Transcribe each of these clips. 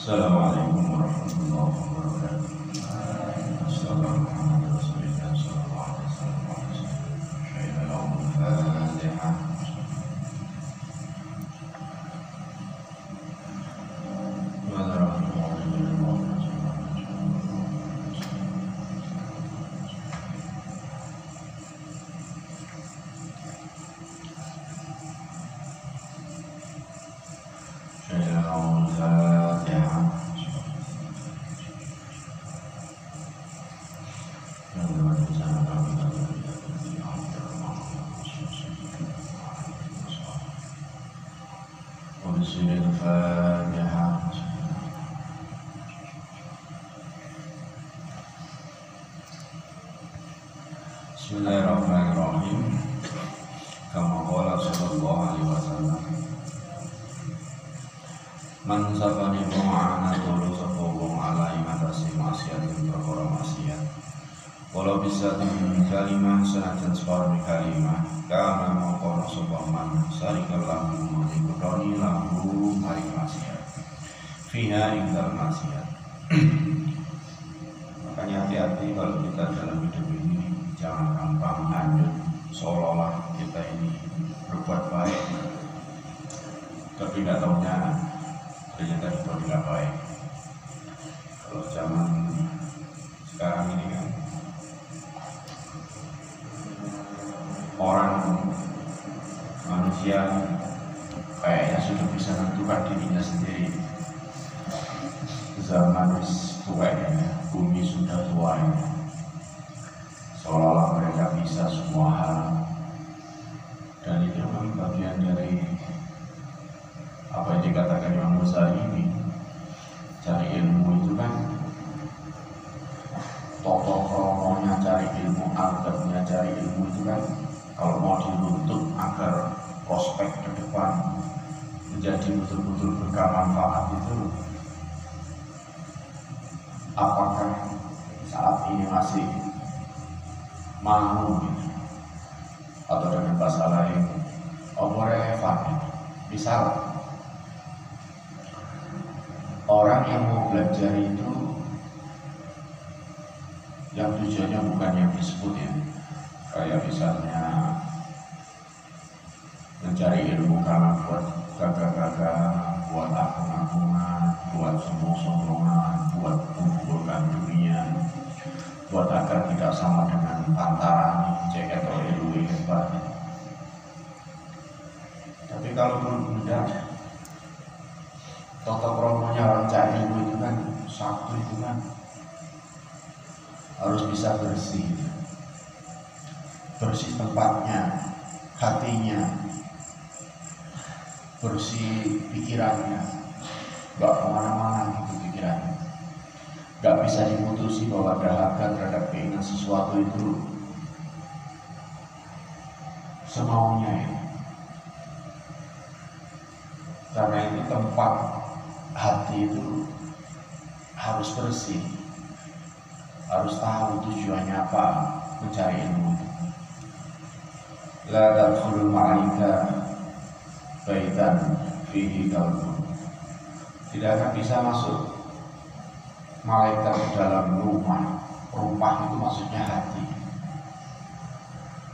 السلام عليكم ورحمة الله وبركاته. صلى الله محمد رسول الله صلى الله عليه وسلم الفاتحة. Bismillahirrahmanirrahim. Kama qala sallallahu alaihi wasallam Man sabani mu'ana tulu sapobong alai matasi maksiat yang berkoro maksiat. Kalau bisa dengan kalimah senajan separuh kalimah Karena mengkono sebuah man Sarikal lahu mengikutroni lahu hari maksiat. Fina ingkar maksiat. Makanya hati-hati kalau kita dalam hidup ini Jangan kamu Seolah-olah kita ini berbuat baik. Tapi nggak tahunya ternyata itu tidak baik. Kalau zaman sekarang ini kan orang manusia kayaknya sudah bisa menentukan dirinya sendiri. Zaman tua ya bumi sudah tua mereka bisa semua hal. Dan itu memang bagian dari apa yang dikatakan Imam Ghazali ini. Cari ilmu itu kan toto kromonya cari ilmu adabnya cari ilmu itu kan kalau mau dinuntut agar prospek ke depan menjadi betul-betul bermanfaat itu apakah saat ini masih mau atau dengan bahasa lain? Apa relevan misal orang yang mau belajar itu yang tujuannya bukan yang disebut ya. Kayak misalnya mencari ilmu karena buat gagah-gagah buat akun-akunan buat sombong-sombongan buat mengumpulkan dunia buat agar tidak sama dengan pantaran cek atau ilmu hebat tapi kalau benar Toto kromonya orang cari ilmu itu kan satu itu kan harus bisa bersih. Bersih tempatnya hatinya bersih pikirannya. Gak ke mana-mana gitu pikirannya gak bisa diputusi bahwa dahaga terhadap keinginan sesuatu itu. Semaunya ya. Karena itu tempat hati itu harus bersih. Harus tahu tujuannya apa mencari ilmu. La tadkhulul ma'aika baitan fihi kalbun tidak akan bisa masuk malaikat ke dalam rumah. Rumah itu maksudnya hati.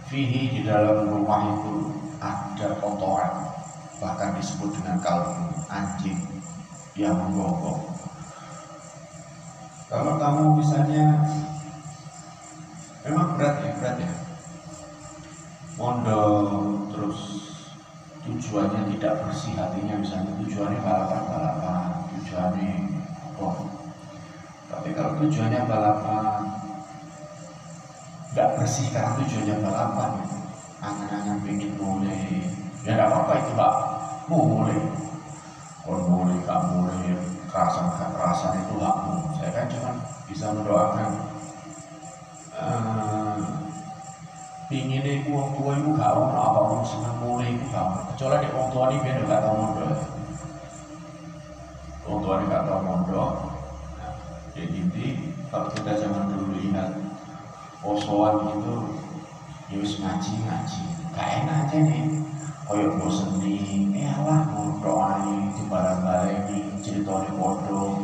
Fihi di dalam rumah itu ada kotoran bahkan disebut dengan kalbu anjing yang menggonggong. Kalau kamu misalnya memang berat ya berat ya? Mondok terus tujuannya tidak bersih hatinya misalnya tujuannya balapan-balapan tujuannya apa tapi kalau tujuannya balapan nggak bersih karena tujuannya balapan angan-angan pengen mulai. Ya nggak apa-apa itu pak mau mulai. Kalau mulai gak mulai kerasan kekerasan itu hakmu saya kan cuma bisa mendoakan uh, pingin iku wong tua iku gak ono apa wong seneng mulai iku gak kecuali di wong tua ini biar gak tau mondok. Wong tua ini gak tau mondok jadi kalau kita zaman dulu ingat posoan itu ya ngaji ngaji gak enak aja nih koyok nih eh lah mondok aja di barang balai ini ceritanya bodoh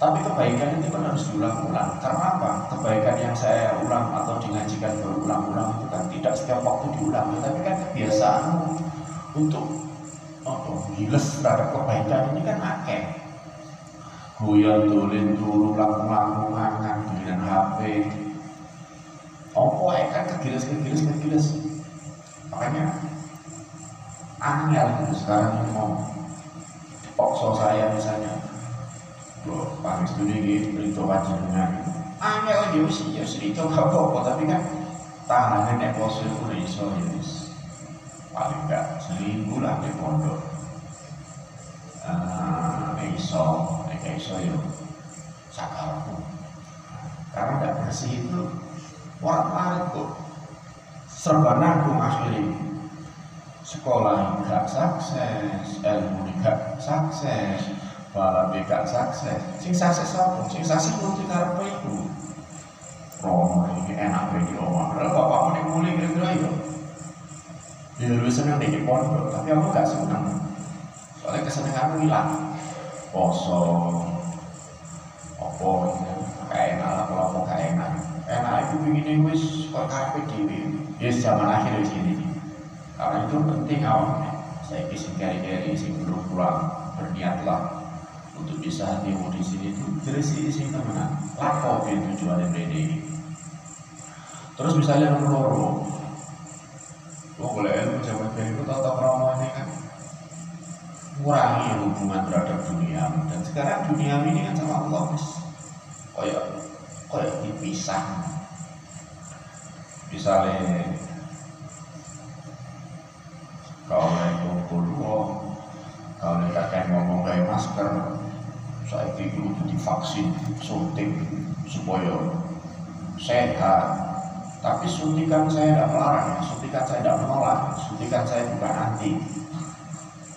Tapi kebaikan itu kan harus diulang-ulang. Karena apa? Kebaikan yang saya ulang atau dingajikan berulang-ulang itu kan tidak setiap waktu diulang, tapi kan kebiasaan untuk oh, giles terhadap kebaikan ini kan akeh. Guyon dolin turu laku-laku mangan dengan HP. Oh, kan kegiles kegiles kegiles. Makanya angel gitu sekarang mau pokso saya misalnya. Loh, Pak Wisnu ini berita dengan angel ya wis ya cerita gak apa-apa. Tapi kan tangannya nek poso itu iso ya paling gak seminggu lah di pondok. Uh, iso nek iso ya sakarku karena tidak bersih itu orang lain serba nanggung akhirnya sekolah gak sukses, ilmu gak sukses, balap gak sukses. Sing sukses apa? Sing sukses nuruti karepe iku. Romo ini enak di omah. Kalau bapak mau mulai kira-kira ya. Ya lu seneng di pondok, tapi aku gak seneng. Soalnya kesenanganmu hilang. Kosong. Apa? Kayak enak lah, kalau kayak enak. Enak itu begini wis kok karepe dhewe. Ya zaman akhir wis ini karena itu penting awalnya saya kisah kari-kari sing belum pulang berniatlah untuk bisa hatimu di sini itu terus di sini teman lapor ke tujuan ini terus misalnya nomor loro Oh, boleh zaman itu tata krama ini kan kurangi hubungan terhadap dunia dan sekarang dunia ini kan sama Allah mis koyok koyok dipisah. Misalnya kalau kumpul wong kalau kakek ngomong kayak masker saya itu divaksin suntik supaya sehat. Tapi suntikan saya tidak melarang suntikan saya tidak menolak suntikan saya bukan anti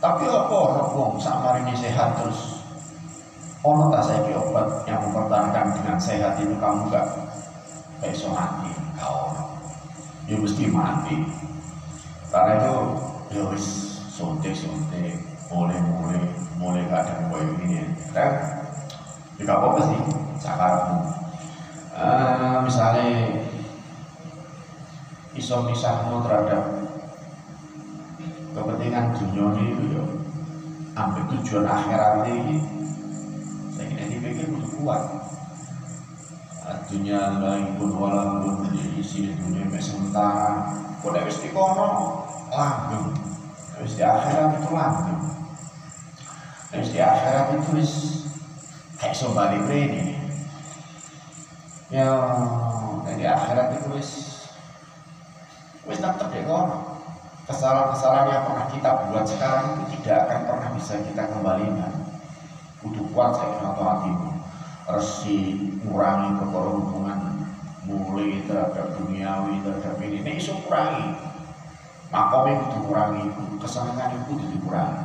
tapi apa wong sama ini sehat terus? Ono tak saya obat yang mempertahankan dengan sehat itu kamu gak besok mati kau ya mesti mati. Karena itu ya wis suntik suntik mulai mulai mulai gak ada koyo ini ya. Gak apa-apa sih sakarmu uh, misalnya iso misahmu terhadap kepentingan dunia ini ya sampai tujuan akhirat ini. Saya kira dipikir butuh kuat. Dunia lain pun walaupun isi dunia sementara kok wis dikono? Langgeng. Terus di akhirat itu langgeng. Terus di akhirat itu wis kayak so balik ini ya di akhirat itu wis wis tetap ya kono kesalahan-kesalahan yang pernah kita buat sekarang itu tidak akan pernah bisa kita kembalikan. Butuh kuat saya atau hatimu. Resi ngurangi perkara mulai terhadap duniawi terhadap ini. Ini isu kurangi. Makomnya itu dikurangi kesenangan itu dikurangi.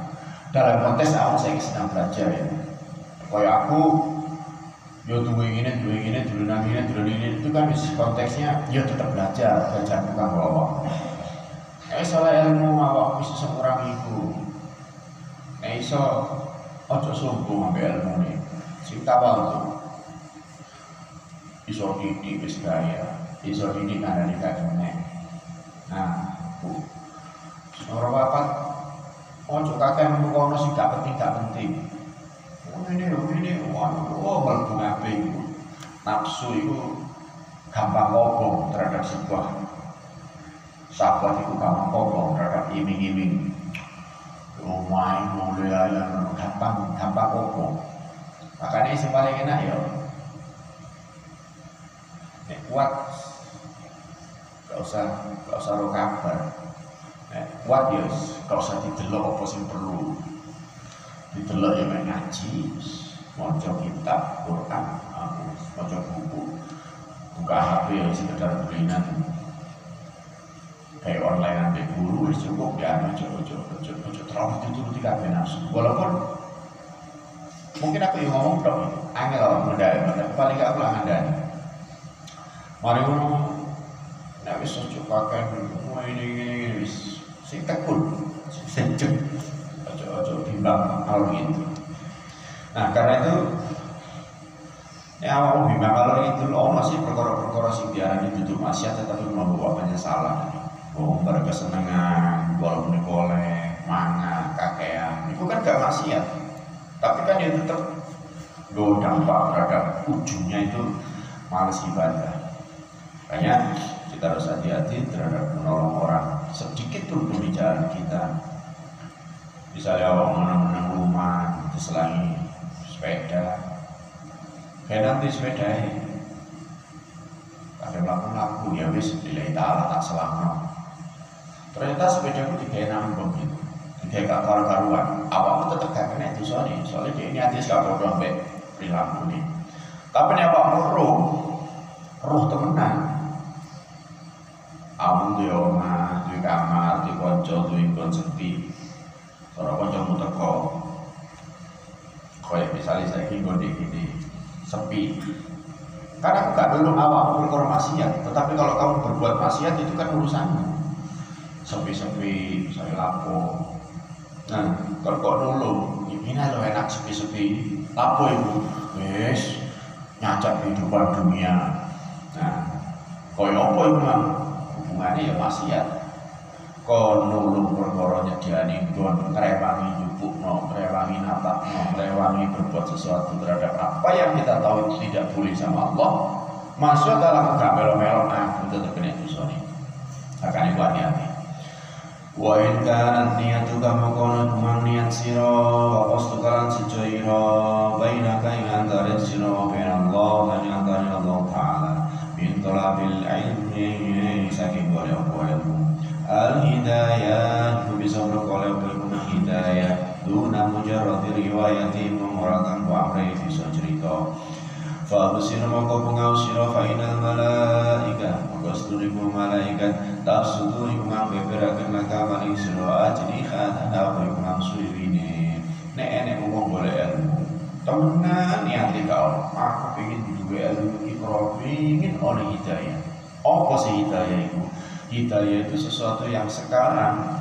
Dalam konteks awal saya sedang belajar ya. Kayak aku yo dua ini dua ini dua ini dua ini itu kan konteksnya yo tetap belajar belajar bukan bawa eh soal ilmu awak bisa sekurang itu eh iso ojo sombong ambil ilmu nih sing tawal tuh iso didik wis gaya iso didik di kaki nah bu. Orang papat ojo kakek nemu kono sing gak penting gak penting. Oh ini oh ini. Oh mlebu ngape iku. Nafsu itu gampang ngobong terhadap sebuah sahabat itu gampang ngobong terhadap iming-iming. Rumah mulai ayam gampang gampang ngobong. Makanya yang paling enak ya. Nek kuat gak usah gak usah lo kabar. Eh, kuat ya kalau usah didelok apa sing perlu. Didelok ya main ngaji. Maca kitab Quran maca buku. Buka HP ya sekedar belinan nanti guru wis cukup ya ojo ojo ojo ojo terlalu dituruti kabeh nafsu. Walaupun mungkin aku yang ngomong dong angel mendaya tapi paling gak aku lah ngandani. Mari ngono. Nek wis ojo pakai ini ini wis sing tekun sing sejuk ojo-ojo bimbang hal gitu. Nah karena itu awak bima kalau itu ono sih perkara-perkara sing diarani duduk maksiat tetapi membawa penyesalan. Oh, mereka senengan, walaupun boleh, mangan, kakean, itu kan gak maksiat. Tapi kan ya tetap do dampak terhadap ujungnya itu males ibadah. Makanya kita harus hati-hati terhadap menolong orang sedikit pun pembicaraan kita. Misalnya orang menang-menang rumah, selain sepeda, kayak nanti sepeda ada melakukan laku ya wis nilai ta'ala tak selama ternyata sepeda itu tiga nambung gitu tiga gak karu-karuan. Awakmu tetap gak kena itu soalnya. Soalnya dia ini hati gak bodoh sampai perilaku nih tapi nih apa roh roh temenan. Awam di oma di kamar di konco di konsepi kalau konco mu teko kayak misalnya saya di gini sepi. Karena aku gak dulu awak perkara maksiat. Tetapi kalau kamu berbuat maksiat itu kan urusanmu sepi-sepi saya lapo. Nah kalau kok dulu. Ini lo enak sepi-sepi. Lapo itu wes nyacak kehidupan dunia. Nah kau apa itu mah hubungannya ya maksiat kau nulung perkara nyediani ngrewangi no, merewangi no, merewangi berbuat sesuatu terhadap apa yang kita tahu itu tidak boleh sama Allah. Masuk dalam gak melo-melo aku tetap kena dosa akan ibu hati-hati wa in kanat niyatuka makono kumang niat siro wa qastu kalan sijo iro bainaka ing antara siro wa bain Allah dan antara Allah Ta'ala. Min tolabil ilmi saking boleh apa ilmu? Al hidayah bisa berkoleh ilmu hidayah. Duna mujarrati riwayati mengurangkan wa amri bisa cerita fa basir maka pengausira fa inal malaika maka seduriku malaikat. Tafsudu iku ngambeberaken laka maring sira ajri khana. Apa iku ngangsuwine nek enek wong boleh ilmu. Temenan niati kau. Aku pengen duwe ilmu iki ingin oleh hidayah. Apa sih hidayah itu? Hidayah itu sesuatu yang sekarang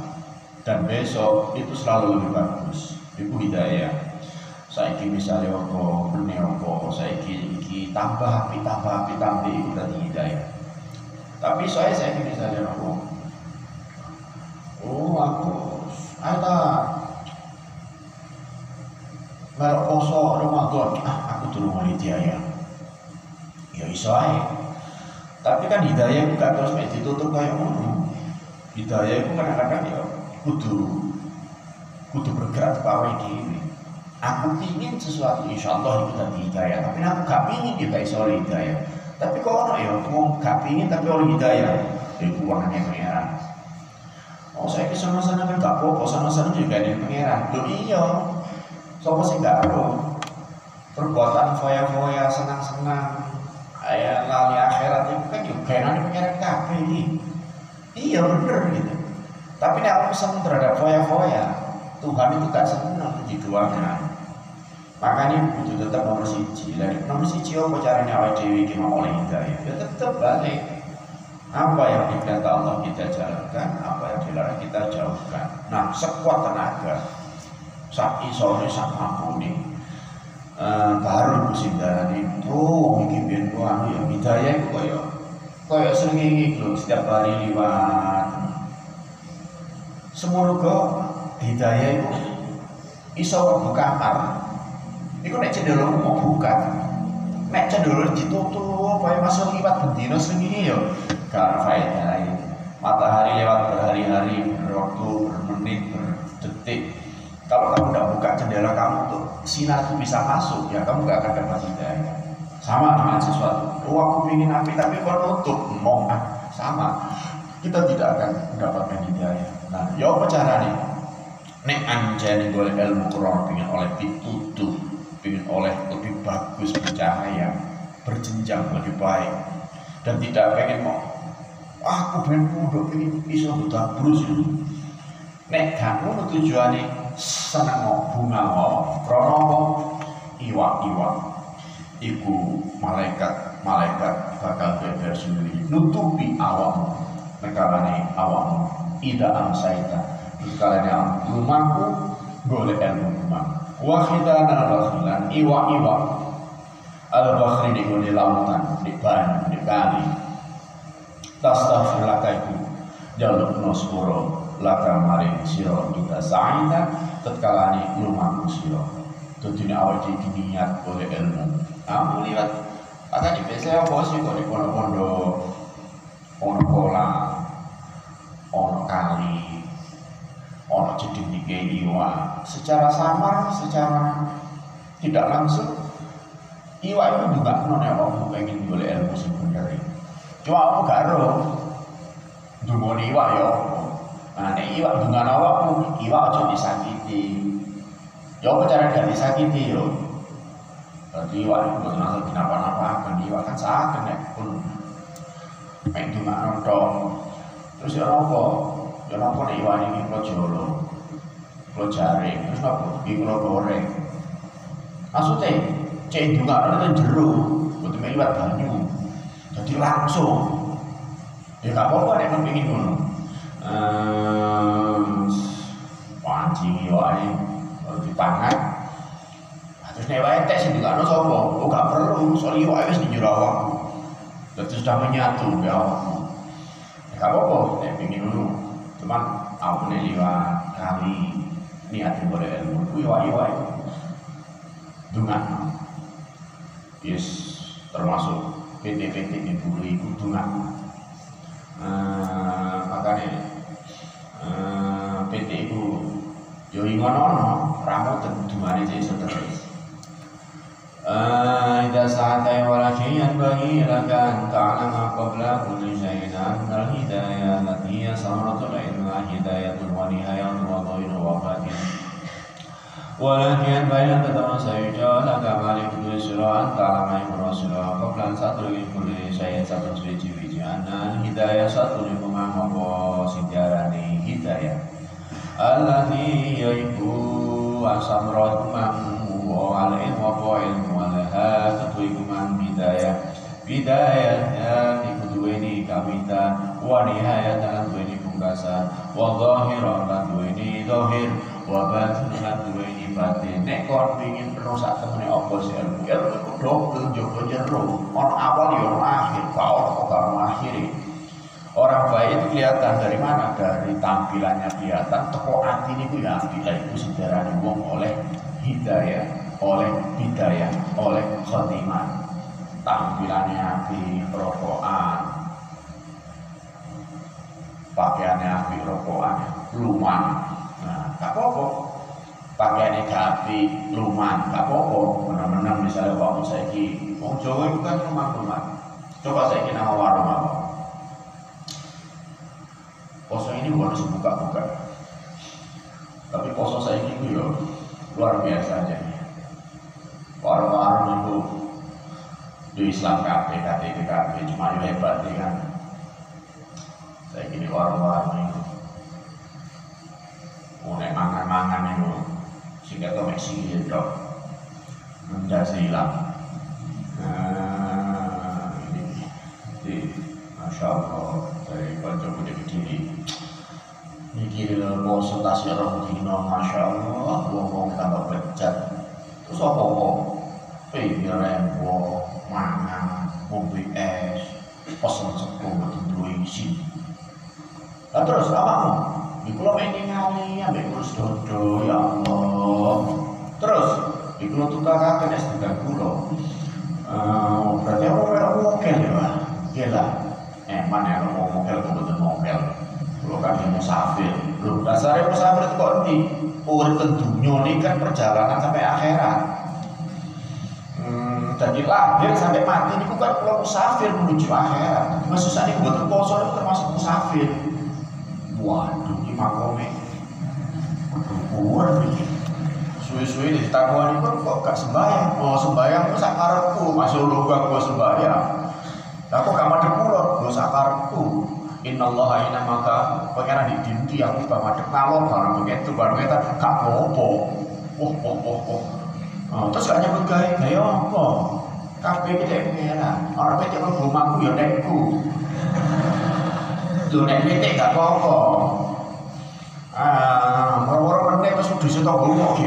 dan besok itu selalu lebih bagus. Itu hidayah saiki misalnya apa mene apa saiki iki tambah api tambah api tambah itu berarti hidayah. Tapi saya saiki misalnya apa oh aku ada melok poso Ramadan ah aku dulu mau hidayah ya. Iso tapi kan hidayah itu gak terus ditutup kayak ngono. Hidayah itu kadang-kadang ya kudu kudu bergerak ke awal ini aku ingin sesuatu insya Allah itu tadi hidayah. Tapi aku gak ingin juga iso oleh hidayah. Tapi kok orang ya mau gak ingin tapi oleh hidayah? Itu uangnya pengeran Oh saya ke sana sana kan gak apa sana sana juga ada pengeran lo iya. Siapa sih gak apa? Perbuatan foya-foya senang-senang. Ayah lali akhirat itu kan juga ada pengeran kabeh ini iya bener gitu. Tapi nek aku seneng terhadap foya-foya, Tuhan itu gak seneng diduakan. Makanya butuh tetap nomor siji. Lagi nomor siji apa caranya awal dewi kita oleh hidayah? Ya tetap balik. Apa yang diperintah Allah kita jalankan, apa yang dilarang kita jauhkan. Nah, sekuat tenaga, sak isore sak mampu nih. Uh, baru kusindani oh mungkin biar anu ya hidayah itu kaya kaya sering loh setiap hari liwat Semoga hidayah itu iso buka kamar. Iku nek cenderung mau buka. Nek cenderung ditutup apa masuk liwat bendino sendiri ya gak faedah. Matahari lewat berhari-hari, berwaktu, bermenit, berdetik. Kalau kamu tidak buka jendela kamu tuh sinar itu bisa masuk ya kamu gak akan dapat hidayah. Sama dengan sesuatu. Oh aku ingin api tapi kalau nutup, mau sama. Kita tidak akan mendapatkan hidayah. Nah, ya apa caranya? Nek anjani golek ilmu Quran pengen oleh pitutuh, pengen oleh lebih bagus bercahaya, berjenjang lebih baik. Dan tidak pengen mau aku pengen duduk pengen bisa berus ini. Nek kamu tujuannya seneng mau bunga mau krono iwak-iwak. Iku malaikat malaikat bakal beber sendiri nutupi awakmu negarane awakmu. Ida amsaita kalian rumahku golek ilmu rumah wa khidana rasulan iwa iwa al bahri di gone lautan di ban di kali. Tastaghfir laka iku jaluk nospuro laka maring siro kita sa'ida tetkalani lumaku siro tentunya awal jadi niat oleh ilmu. Kamu lihat di biasa apa sih kok di pondok-pondok? Ono kolam ono kali ono jeding di iwa secara samar secara tidak langsung Iwa itu juga non ya aku pengen boleh ilmu bener. Cuma aku gak ero. Dungoni iwa ya. Nah, nek iwa dengan awakmu, iwa aja disakiti. Ya apa cara gak disakiti yo? Berarti iwa itu bukan asal kenapa-napa kan iwa kan sakit nek pun mek dungakno tok. Terus ya apa? Ya apa nek iwa ini kula jolo. Kula jaring, terus apa? Iki kula goreng. Maksudnya, cek juga ada jeru butuh melibat banyu. Jadi langsung. Ya gak apa-apa nek kepingin ngono. Ehm pancing yo ae dipangan. Terus nek wae tek sing dikano sapa? Oh gak perlu. Soal yo wis awakku terus sudah menyatu ya gak apa-apa nek pengin ngono cuman aku nek liwat kali niat boleh ilmu. Ku yo ae wae dungan yes termasuk PT-PT di bulu ibu dungan uh, makanya uh, PT itu yo ingono ramu dungane jadi terus إذا سعت ولكن ينبغي لك أن تعلم قبل كل شيء أن الهداية التي هي ثمرة العلم هداية ونهاية وظاهر وباطن ولكن بين تدرس يجعل كمال كل سورة أن تعلم أمر سورة قبل أن تدرك كل شيء ستدرك بيجي أن الهداية ستدرك مع مقاصد هداية التي يجب أسمرت مأمو على علم وعلم ولها atau imam bidayah bidayatan dikudueni kamita tangan dua ini pungkasa. Wadohir orang dua ini dohir wabat tangan dua ini batin. Nek kon pengin rusak temene apa sih ilmu ilmu kudu kudu joko jero. On awal yang akhir. Kau kau akhir e? Orang baik itu kelihatan dari mana? Dari tampilannya kelihatan, teko hati ini itu ya, bila itu sejarah wong oleh hidayah oleh hidayah oleh khotimah tampilannya api rokokan. Pakaiannya api rokokan luman. Nah gak apa-apa. Pakaiannya gak api luman. Gak apa-apa. Menang-menang misalnya waktu saya ki Wong Jawa itu kan rumah-rumah coba saya kira warung apa? Poso ini bukan sebuka-buka tapi poso saya ini ya luar biasa aja warung-warung itu di Islam KB, KTP KB, cuma yang hebat ya kan? Saya gini warung-warung itu. Mulai mangan-mangan itu sehingga kau masih gitu mendas hilang nah ini. Di Masya Allah dari kanca punya berdiri mikir poso tasya roh dino Masya Allah wong-wong tambah becat terus apa-apa pengen rembo mangan, ngombe es, pesen sego duwe isi. Lah terus awakmu, iku lho pengen ngali ambek ngurus dodo ya Allah. Terus iku lho tukang es dengan kula. Eh, berarti aku ora mokel ya, Pak. Gila. Eh, mana yang mau mokel kok betul mokel. Kalau kan musafir. Loh, dasarnya musafir itu kok urip dunia ini kan perjalanan sampai akhirat. Jadi lahir sampai mati ini kan kalau musafir menuju akhirat. Maksud saya ini buat poso itu termasuk musafir. Waduh ini makome. Kuat ini suwe-suwe di takuan itu kok gak sembahyang. Mau sembahyang itu sakarku masuk lubang gua sembahyang. Aku gak madep mulot gua sakarku Inna Allah ina maka pengen di dinti aku gak madep ngalor barang begitu barang begitu gak apa-apa wah wah Oh, terus gak nyebut gaya gaya apa? Kabeh iki dek pengeran. Ora petik kok rumahku ya dekku. Lho nek petik gak apa-apa. Ah, moro-moro meneh terus kudu setok kok.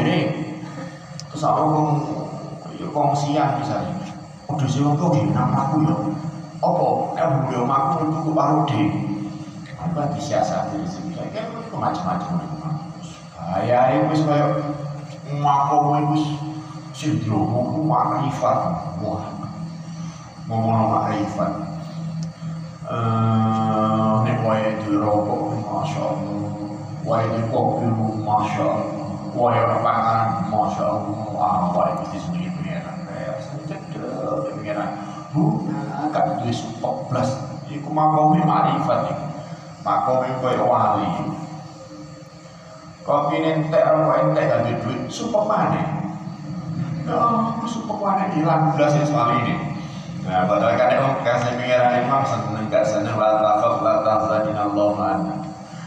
Terus aku kong ya kongsian misalnya. Sih wong kok nama aku ya. Apa? Eh beli omaku itu ku parodi. Kan disiasati di sini. Kan itu macam-macam. Bahaya itu kaya makom wis sindrom ku makrifat. Wah. Ngomong makrifat. Eh nek wae di rokok Masya Allah. Wae di kopi Masya Allah. Orang pangan Masya Allah. Ah, wae di sini pengenan. Cedek pengenan. Bunga kan duwe supok blas. Iku makome makrifat iku. Makome koyo wali. Kopi nentek rokok entek gak duwe duit supok maneh. Oh, supok maneh hilang blas ya soal ini. Nah, padahal kan emang kasih pikiran imam seneng gak seneng la tafaf la tahzan Allah mana.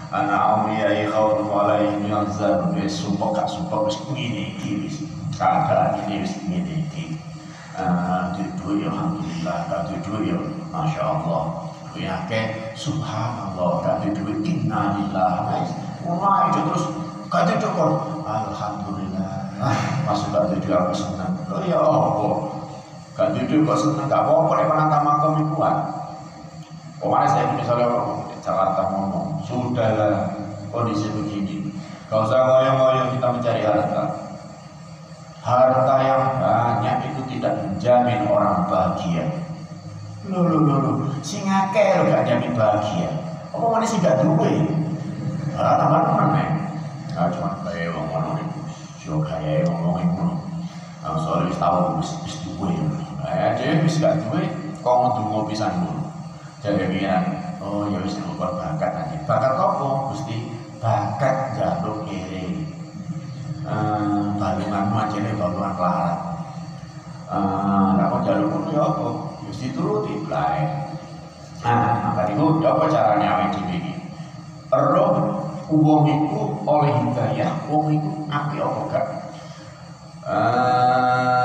Ana awliyai khawfu alaihim yanzar Wis sumpah gak sumpah wis ngene iki wis. Keadaan ini wis ngene iki. Ah, Di duit ya Alhamdulillah, duit ya Masya Allah. Duit akeh Subhanallah, gak di duit inna lillah. Wah, itu terus duit kok. Alhamdulillah. Ah, Masuk gak di duit aku senang. Oh ya Allah. Gak jujur kok seneng, gak apa-apa nek menata makam itu kan. Kemarin saya misalnya Jakarta ngomong, sudahlah kondisi begini. Gak usah ngoyong-ngoyong kita mencari harta. Harta yang banyak itu tidak menjamin orang bahagia. Loh, loh, loh, loh. Si ngake lo gak jamin bahagia. Apa mana sih gak duwe? Ah, tambah mana? Nah, cuma kayak ngomong ini. Sio kayak ngomong ini. Nah, soalnya wis tahu wis wis duwe. Eh, dhewe wis gak duwe, kok ndonga pisan dulu. Jadi pikiran, oh ya wis ngukur bakat aja. Bakat apa? Gusti bakat jaluk wong iku oleh hidayah, wong iku apik apa gak? Ah,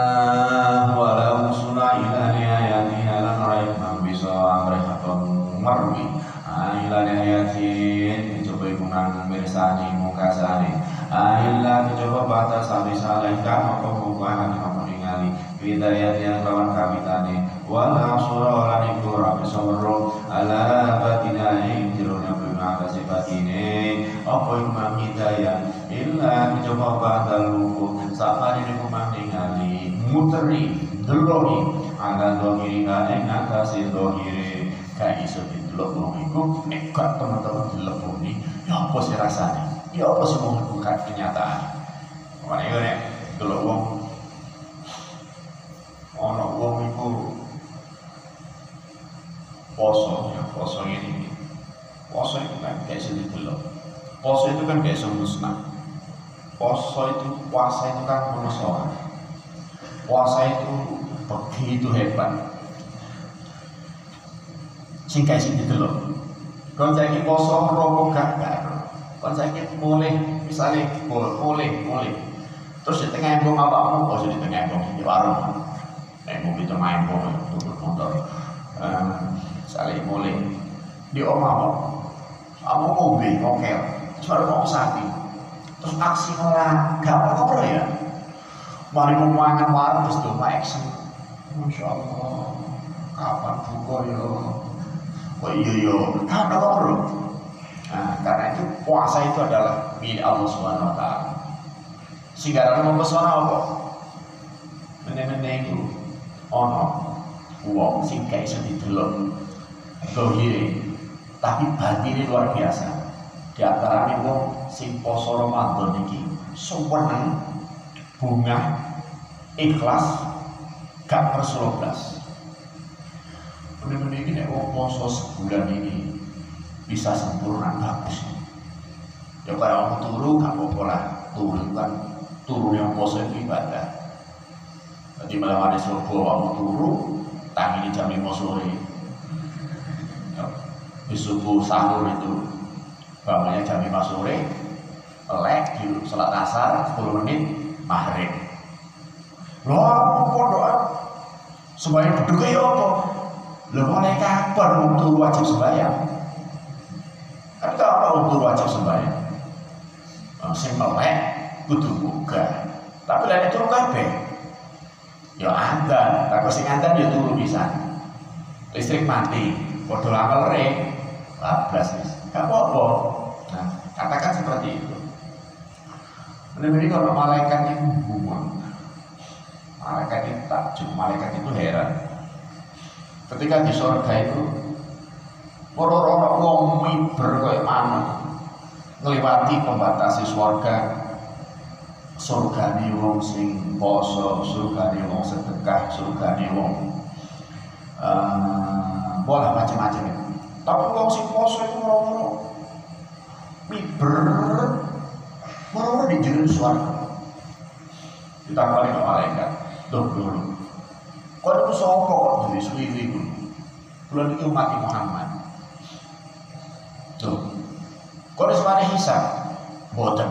walau suna ila nihayatina lan raih mang bisa amrehaton merwi. Ah ila nihayatin coba iku nang mirsani mukasani ah illa coba batas habis alaika maka bukan kamu ningali. Hidayat yang lawan kawitane wala sura lan iku ora bisa weruh. Ala batinahi jirona kasih apa iku mang hidayah illa coba badal luku. Sapa ini ningali muteri deloni angga dohiri ing atase dohiri kayak iso didelok wong iku nek gak teman-teman dileponi ya apa sih rasanya? Ya apa sih mau bukan kenyataan? Mana itu nek delok wong. Ono wong iku poso ya poso ini poso itu kan kayak iso didelok poso itu kan kayak iso musnah Poso itu, puasa itu kan menesoran. Puasa itu begitu hebat. Sing gitu loh. Kon saiki poso rokok gak gak. Kon saiki mulai misalnya boleh mulai. Terus di tengah embong apa mau poso di tengah embong di warung. Embong itu main embong tutup motor. Misalnya mulai di omah kamu ngombe ngokel, suara mau sapi, terus aksi malah gak apa-apa ya. Mari mau mangan warung terus dong action. Masya Allah. Kapan buka ya? Oh iya iya. Gak apa-apa nah karena itu puasa itu adalah milik Allah Subhanahu Wa Taala. Sehingga dalam mempesona apa? Meneh-meneh itu. Ono. Wong sing gak iso didelok tapi batine luar biasa. Di antaranya wong sing poso Ramadan seneng bunga ikhlas gak terseloblas bener-bener ini nek wong poso sebulan ini bisa sempurna bagus. Ya kayak orang turu gak apa-apa lah. Turu kan turu yang poso itu ibadah. Jadi malam ada subuh kamu turu tangi jam 5 sore di subuh sahur itu bangunnya jam 5 sore melek di sholat asar 10 menit maghrib. Loh doa sebagai berdoa ya apa? Lo mulai kapan waktu wajib sembahyang? Kan gak apa waktu wajib sembahyang. Sing melek kudu buka. Tapi lain itu kabeh. Ya andan, tapi sing andan ya turu bisa. Listrik mati, padha lamal re, bablas wis. Gak apa-apa. Nah, katakan seperti itu. Benar-benar kalau malaikat itu buang, malaikat itu takjub, malaikat itu heran. Ketika di surga itu, orang-orang wong miber kayak mana, ngelewati pembatasi surga, surgane wong sing poso, surgane wong sedekah, surgane wong uh, bola macam-macam itu. Tapi wong sing poso itu moro-moro miber moro di jero swarga. Ditangkali ke malaikat, "Duh dulu. Kau itu sapa kok jadi suwi iku?" Kula niki umat Muhammad. Tuh. Kau semari hisab, boten.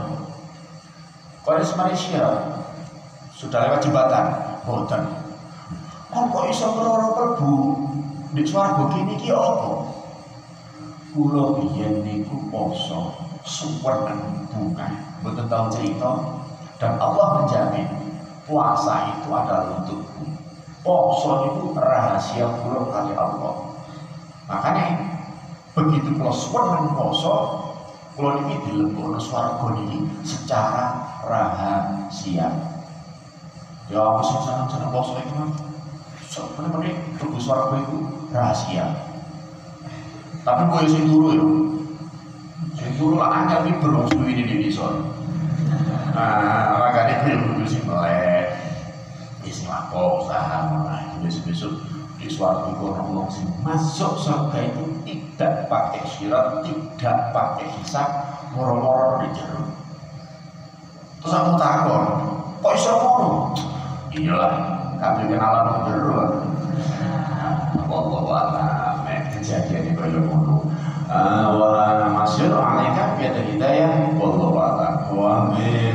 Koris Malaysia sudah lewat jembatan, boten. Kon kok iso ngroro klebu di swarga kene iki apa? Kula biyen niku poso suwenen bunga, boten tahu cerita? Dan Allah menjamin puasa itu adalah untukku. Poso itu rahasia kula kali Allah. Makanya begitu kula suwenen poso, kula niki dilebokno swarga niki secara rahasia. Ya aku sing seneng seneng poso itu kan sebenarnya tubuh suara itu rahasia tapi gue sing turu ya sing turu lah angel ki berong suwi ini di bisa nah makanya yang kudu sing melek isi lapo usaha mulai besok-besok di suatu ngomong sing masuk surga itu tidak pakai syarat tidak pakai hisab moro-moro di jeruk Terus aku takon, kok iso ngono? Iyalah, kami kenalan jero. Wallahu a'lam. Kejadian kaya ngono. Wa ana masyur alaika bi hidayah wallahu a'lam. Wa bil